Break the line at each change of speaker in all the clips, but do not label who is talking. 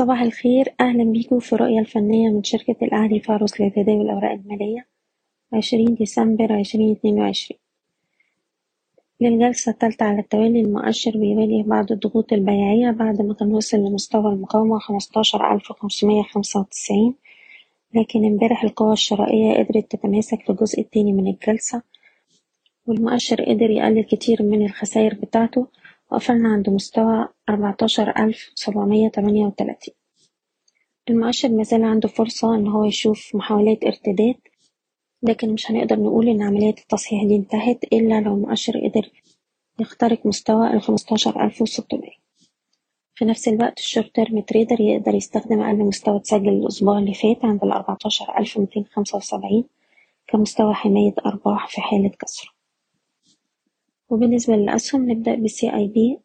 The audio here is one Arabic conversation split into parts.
صباح الخير. أهلا بيكم في الرؤية الفنية من شركة الأهلي فاروس لتداول الأوراق المالية عشرين ديسمبر عشرين اتنين وعشرين. للجلسة التالتة على التوالي المؤشر بيواجه بعض الضغوط البيعية بعد ما كان وصل لمستوى المقاومة خمستاشر ألف خمسمية خمسة وتسعين لكن امبارح القوى الشرائية قدرت تتماسك في الجزء التاني من الجلسة والمؤشر قدر يقلل كتير من الخسائر بتاعته. وقفلنا عند مستوى أربعتاشر ألف سبعمية تمانية وتلاتين. المؤشر مازال عنده فرصة إن هو يشوف محاولات ارتداد لكن مش هنقدر نقول إن عملية التصحيح دي انتهت إلا لو المؤشر قدر يخترق مستوى الخمستاشر ألف وستمية. في نفس الوقت ال short term trader يقدر يستخدم أقل مستوى اتسجل الأسبوع اللي فات عند الأربعتاشر ألف ميتين خمسة وسبعين كمستوى حماية أرباح في حالة كسره وبالنسبة للأسهم نبدأ أي بي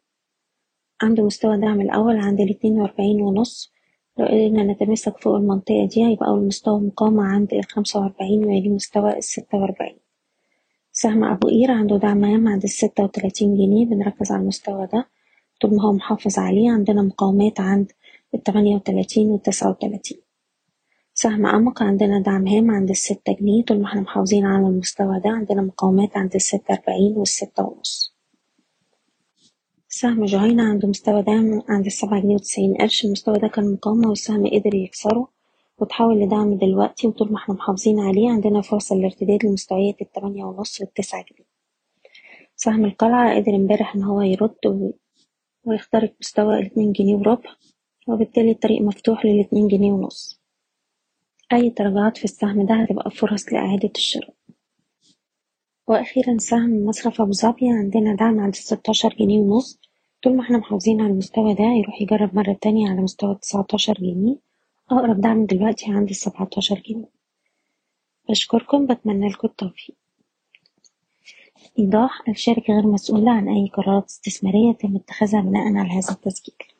عنده مستوى دعم الأول عند الاتنين وأربعين ونص. لو قدرنا نتمسك فوق المنطقة دي هيبقى أول مستوى مقاومة عند الخمسة وأربعين ويلي مستوى الستة وأربعين. سهم أبو قير عنده دعم هام عند الستة وتلاتين جنيه بنركز على المستوى ده. طول ما هو محافظ عليه عندنا مقاومات عند التمانية وتلاتين والتسعة وتلاتين. سهم أمق. عندنا دعم هام عند الستة جنيه طول ما إحنا محافظين على المستوى ده. عندنا مقاومات عند الستة أربعين والستة ونص. سهم جهينة عنده مستوى دعم عند السبعة جنيه وتسعين قرش المستوى ده كان مقاومة والسهم قدر يكسره وتحول لدعم دلوقتي وطول ما إحنا محافظين عليه. عندنا فرصة للارتداد لمستويات التمانية ونص والتسعة جنيه. سهم القلعة قدر امبارح إن هو يرد و- ويخترق مستوى الاتنين جنيه وربع وبالتالي الطريق مفتوح للاتنين جنيه ونص. أي تراجعات في السهم ده هتبقى فرص لإعادة الشراء. وأخيرا سهم مصرف أبو ظبي عندنا دعم عند الستاشر جنيه ونص. طول ما إحنا محافظين على المستوى ده يروح يجرب مرة تانية على مستوى التسعتاشر جنيه. أقرب دعم دلوقتي عند السبعتاشر جنيه. بشكركم بتمنى لكم التوفيق. إيضاح الشركة غير مسؤولة عن أي قرارات استثمارية تم اتخاذها بناء على هذا التسجيل.